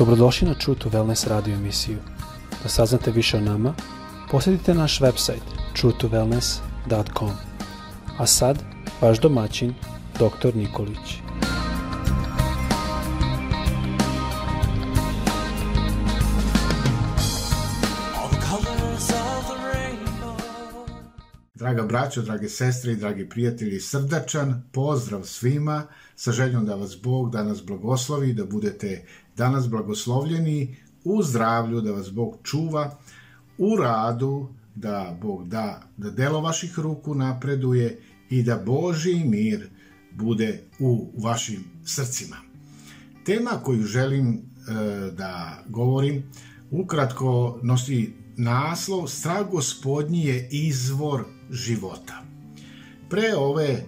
Dobrodošli na True to Wellness radio emisiju. Da saznate više o nama, posjetite naš website truetowellness.com. A sad, vaš domaćin, dr. Nikolić. Draga braćo, drage sestre i dragi prijatelji, srdačan pozdrav svima sa željom da vas Bog danas blagoslovi, da budete danas blagoslovljeni u zdravlju, da vas Bog čuva u radu, da Bog da, da delo vaših ruku napreduje i da Boži mir bude u vašim srcima. Tema koju želim e, da govorim ukratko nosi naslov Strah gospodnji je izvor života. Pre ove e,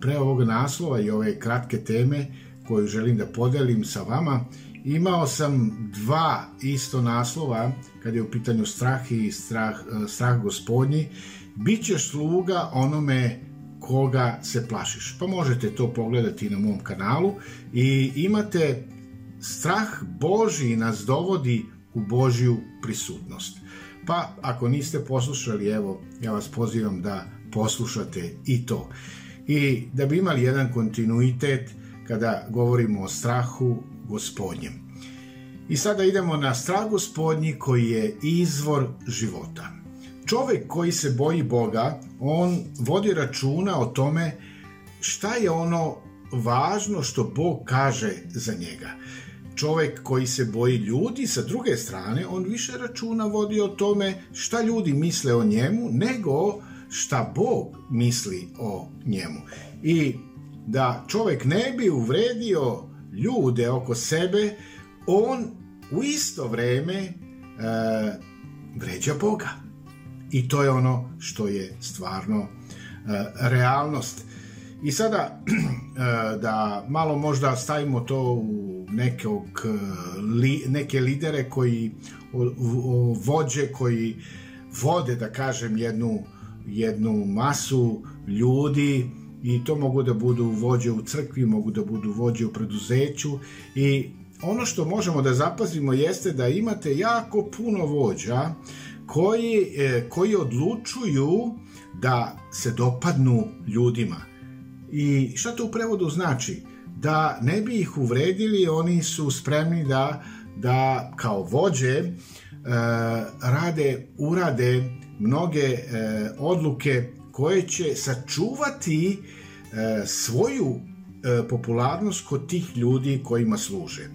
pre ovog naslova i ove kratke teme koju želim da podelim sa vama, imao sam dva isto naslova kad je u pitanju strah i strah, strah gospodnji. Bićeš sluga onome koga se plašiš. Pa možete to pogledati na mom kanalu i imate strah Boži nas dovodi u Božju prisutnost. Pa ako niste poslušali, evo, ja vas pozivam da poslušate i to. I da bi imali jedan kontinuitet kada govorimo o strahu gospodnjem. I sada idemo na strah gospodnji koji je izvor života. Čovek koji se boji Boga, on vodi računa o tome šta je ono važno što Bog kaže za njega čovek koji se boji ljudi, sa druge strane, on više računa vodi o tome šta ljudi misle o njemu, nego šta Bog misli o njemu. I da čovek ne bi uvredio ljude oko sebe, on u isto vreme e, vređa Boga. I to je ono što je stvarno e, realnost. I sada e, da malo možda stavimo to u nekog, e, li, neke lidere koji o, o, vođe koji vode da kažem jednu jednu masu ljudi i to mogu da budu vođe u crkvi, mogu da budu vođe u preduzeću i ono što možemo da zapazimo jeste da imate jako puno vođa koji, e, koji odlučuju da se dopadnu ljudima I šta to u prevodu znači? Da ne bi ih uvredili, oni su spremni da, da kao vođe e, rade, urade mnoge e, odluke koje će sačuvati e, svoju e, popularnost kod tih ljudi kojima služe.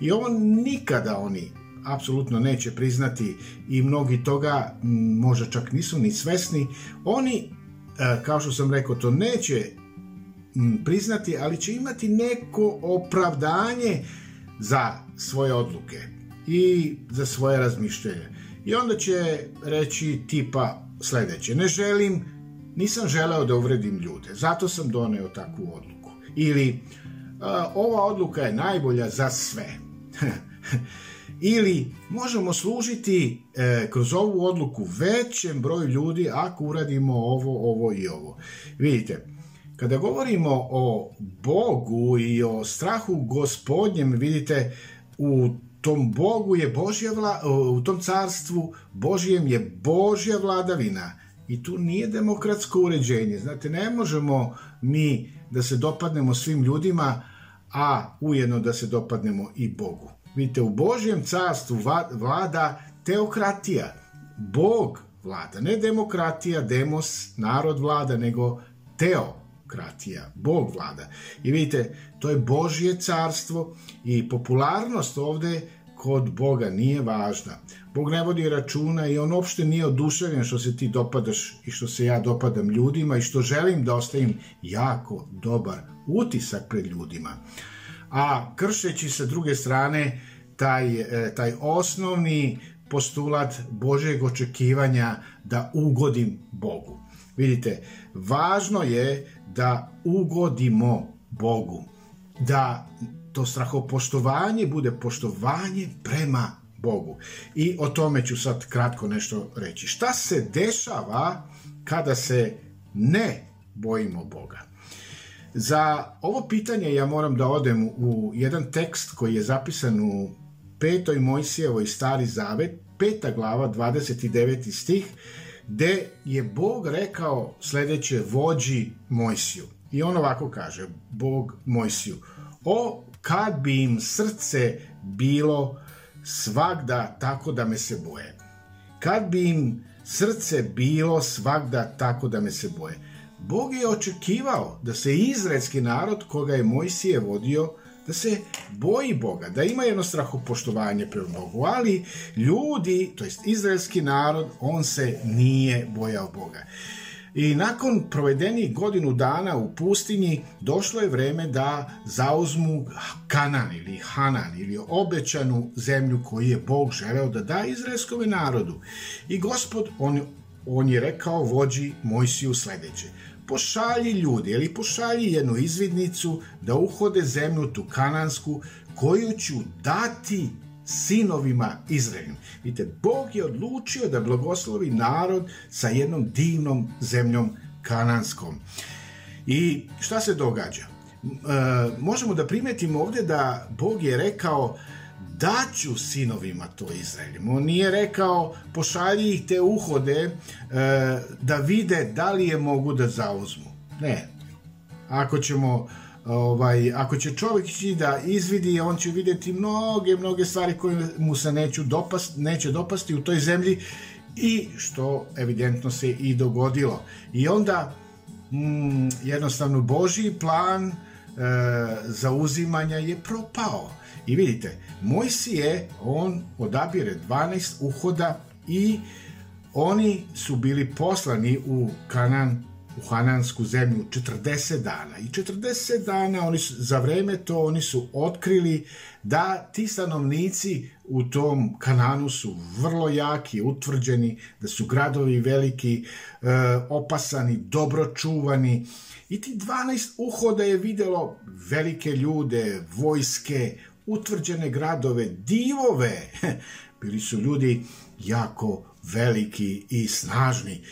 I ovo nikada oni apsolutno neće priznati i mnogi toga možda čak nisu ni svesni. Oni, e, kao što sam rekao, to neće priznati, ali će imati neko opravdanje za svoje odluke i za svoje razmišljenje. I onda će reći tipa sledeće, ne želim, nisam želeo da uvredim ljude, zato sam doneo takvu odluku. Ili, ova odluka je najbolja za sve. Ili možemo služiti e, kroz ovu odluku većem broju ljudi ako uradimo ovo, ovo i ovo. Vidite, Kada govorimo o Bogu i o strahu gospodnjem, vidite, u tom Bogu je Božja vla, u tom carstvu Božjem je Božja vladavina. I tu nije demokratsko uređenje. Znate, ne možemo mi da se dopadnemo svim ljudima, a ujedno da se dopadnemo i Bogu. Vidite, u Božjem carstvu vlada teokratija. Bog vlada, ne demokratija, demos, narod vlada, nego teo teokratija, Bog vlada. I vidite, to je Božje carstvo i popularnost ovde kod Boga nije važna. Bog ne vodi računa i on uopšte nije oduševljen što se ti dopadaš i što se ja dopadam ljudima i što želim da ostavim jako dobar utisak pred ljudima. A kršeći sa druge strane taj, e, taj osnovni postulat Božeg očekivanja da ugodim Bogu. Vidite, važno je da ugodimo Bogu, da to strahopoštovanje bude poštovanje prema Bogu. I o tome ću sad kratko nešto reći. Šta se dešava kada se ne bojimo Boga? Za ovo pitanje ja moram da odem u jedan tekst koji je zapisan u petoj Mojsijevoj stari zavet, peta glava, 29. stih, gde je Bog rekao sledeće vođi Mojsiju. I on ovako kaže, Bog Mojsiju, o kad bi im srce bilo svagda tako da me se boje. Kad bi im srce bilo svagda tako da me se boje. Bog je očekivao da se izraelski narod koga je Mojsije vodio da se boji Boga, da ima jedno strahopoštovanje prema Bogu, ali ljudi, to jest izraelski narod, on se nije bojao Boga. I nakon provedenih godinu dana u pustinji došlo je vreme da zauzmu Kanan ili Hanan ili obećanu zemlju koju je Bog želeo da da izraelskome narodu. I gospod, on, on je rekao vođi Mojsiju sledeće pošalji ljudi ili pošalji jednu izvidnicu da uhode zemlju tu kanansku koju ću dati sinovima Izraelim. Vidite, Bog je odlučio da blagoslovi narod sa jednom divnom zemljom kananskom. I šta se događa? E, možemo da primetimo ovde da Bog je rekao daću sinovima to Izraelim. On nije rekao pošalji ih te uhode e, da vide da li je mogu da zauzmu. Ne. Ako ćemo ovaj, ako će čovjek ići da izvidi, on će vidjeti mnoge, mnoge stvari koje mu se neću dopast, neće dopasti u toj zemlji i što evidentno se i dogodilo. I onda mm, jednostavno Božji plan e, zauzimanja je propao. I vidite, Mojsije, on odabire 12 uhoda i oni su bili poslani u Kanan u Hanansku zemlju 40 dana. I 40 dana oni su, za vreme to oni su otkrili da ti stanovnici u tom Kananu su vrlo jaki, utvrđeni, da su gradovi veliki, e, opasani, dobro čuvani. I ti 12 uhoda je videlo velike ljude, vojske, utvrđene gradove, divove. Bili su ljudi jako veliki i snažni.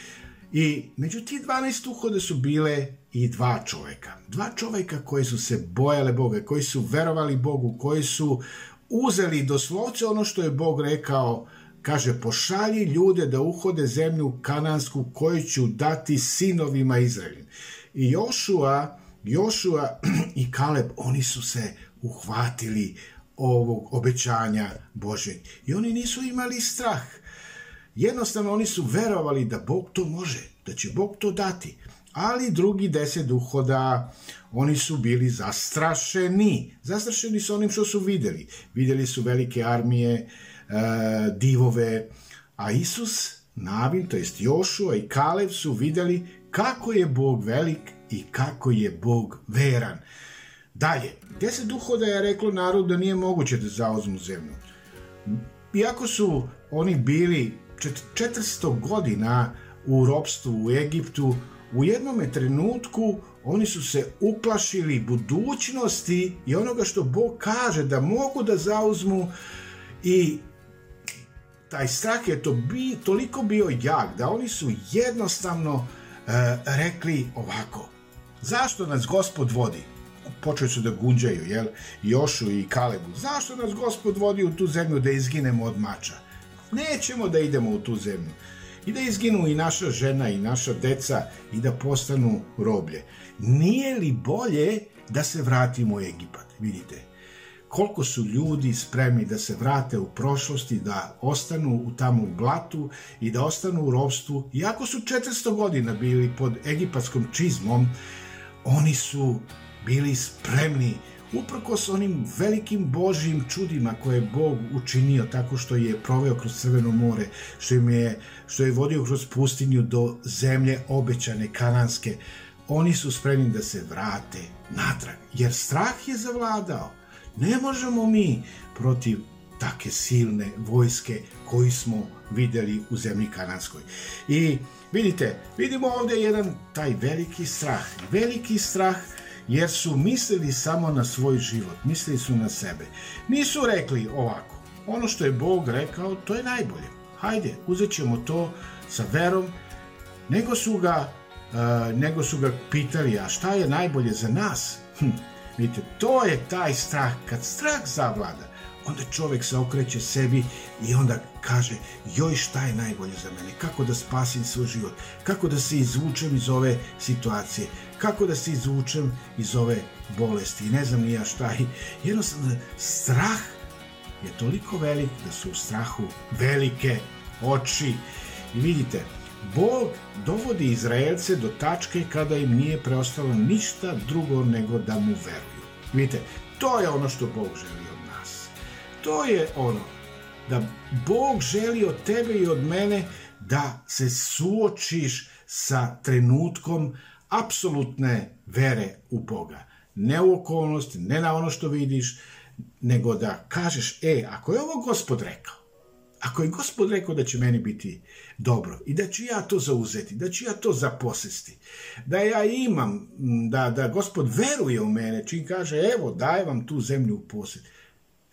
I među ti 12 uhode su bile i dva čoveka. Dva čoveka koji su se bojale Boga, koji su verovali Bogu, koji su uzeli doslovce ono što je Bog rekao, kaže, pošalji ljude da uhode zemlju kanansku koju ću dati sinovima Izraelim. I Jošua, Jošua i Kaleb, oni su se uhvatili ovog obećanja Božeg. I oni nisu imali strah. Jednostavno oni su verovali da Bog to može, da će Bog to dati. Ali drugi deset duhoda, oni su bili zastrašeni. Zastrašeni su onim što su videli. Videli su velike armije, e, divove, a Isus, Navin, to jest Jošua i Kalev su videli kako je Bog velik i kako je Bog veran. Dalje, deset duhoda je reklo narodu da nije moguće da zauzmu zemlju. Iako su oni bili 400 godina u ropstvu u Egiptu, u jednom trenutku oni su se uplašili budućnosti i onoga što Bog kaže da mogu da zauzmu i taj strah je to bi, toliko bio jak da oni su jednostavno e, rekli ovako zašto nas gospod vodi počeli su da gunđaju, jel, Jošu i Kalebu. Zašto nas gospod vodi u tu zemlju da izginemo od mača? Nećemo da idemo u tu zemlju. I da izginu i naša žena i naša deca i da postanu roblje. Nije li bolje da se vratimo u Egipat? Vidite, koliko su ljudi spremni da se vrate u prošlosti, da ostanu u tamo u blatu i da ostanu u robstvu. Iako su 400 godina bili pod egipatskom čizmom, oni su bili spremni uprkos onim velikim Božjim čudima koje je Bog učinio tako što je proveo kroz Crveno more, što, im je, što je vodio kroz pustinju do zemlje obećane kananske, oni su spremni da se vrate natrag, jer strah je zavladao. Ne možemo mi protiv take silne vojske koji smo videli u zemlji kananskoj. I vidite, vidimo ovde jedan taj veliki strah, veliki strah jer su mislili samo na svoj život, mislili su na sebe. Nisu rekli ovako, ono što je Bog rekao, to je najbolje. Hajde, uzet ćemo to sa verom, nego su ga nego su ga pitali, a šta je najbolje za nas? Hm, vidite, to je taj strah. Kad strah zavlada, onda čovjek se okreće sebi i onda kaže, joj šta je najbolje za mene, kako da spasim svoj život, kako da se izvučem iz ove situacije, kako da se izvučem iz ove bolesti ne znam ni ja šta. I jednostavno, strah je toliko velik da su u strahu velike oči. I vidite, Bog dovodi Izraelce do tačke kada im nije preostalo ništa drugo nego da mu veruju. Vidite, to je ono što Bog želi. To je ono da Bog želi od tebe i od mene da se suočiš sa trenutkom apsolutne vere u Boga. Ne u okolnosti, ne na ono što vidiš, nego da kažeš, e, ako je ovo gospod rekao, ako je gospod rekao da će meni biti dobro i da ću ja to zauzeti, da ću ja to zaposesti, da ja imam, da, da gospod veruje u mene, čim kaže, evo, daj vam tu zemlju u posjed,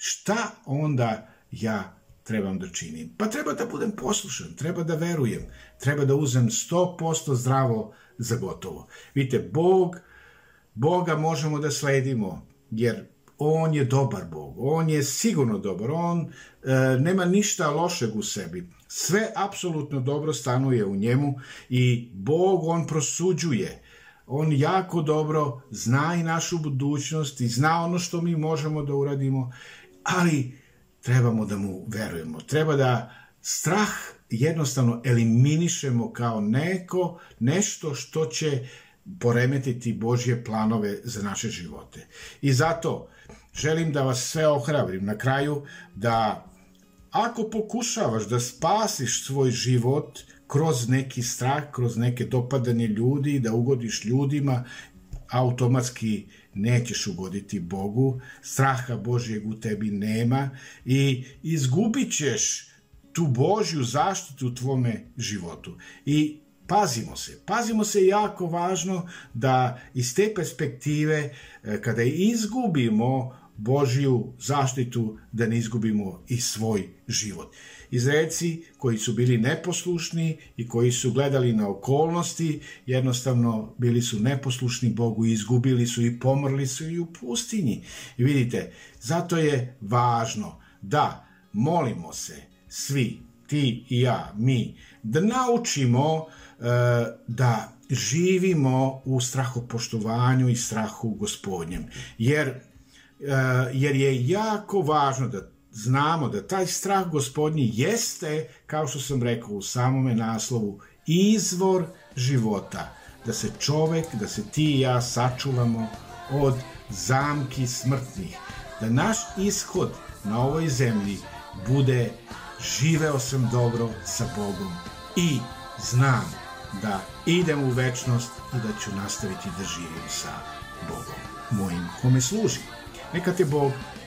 šta onda ja trebam da činim? Pa treba da budem poslušan, treba da verujem, treba da uzem 100% zdravo za gotovo. Vidite, Bog, Boga možemo da sledimo, jer on je dobar Bog, on je sigurno dobar, on e, nema ništa lošeg u sebi. Sve apsolutno dobro stanuje u njemu i Bog on prosuđuje. On jako dobro zna i našu budućnost i zna ono što mi možemo da uradimo, ali trebamo da mu verujemo. Treba da strah jednostavno eliminišemo kao neko, nešto što će poremetiti Božje planove za naše živote. I zato želim da vas sve ohrabrim na kraju da ako pokušavaš da spasiš svoj život kroz neki strah, kroz neke dopadanje ljudi, da ugodiš ljudima, automatski nećeš ugoditi Bogu, straha Božjeg u tebi nema i izgubit ćeš tu Božju zaštitu u tvome životu. I pazimo se, pazimo se jako važno da iz te perspektive e, kada izgubimo Božju zaštitu da ne izgubimo i svoj život. Izreci koji su bili neposlušni i koji su gledali na okolnosti, jednostavno bili su neposlušni Bogu izgubili su i pomrli su i u pustinji. I vidite, zato je važno da molimo se svi, ti i ja, mi, da naučimo e, da živimo u strahopoštovanju i strahu gospodnjem. Jer Eh, jer je jako važno da znamo da taj strah gospodnji jeste, kao što sam rekao u samome naslovu, izvor života. Da se čovek, da se ti i ja sačuvamo od zamki smrtnih. Da naš ishod na ovoj zemlji bude živeo sam dobro sa Bogom i znam da idem u večnost i da ću nastaviti da živim sa Bogom mojim kome služim. Neka te Bog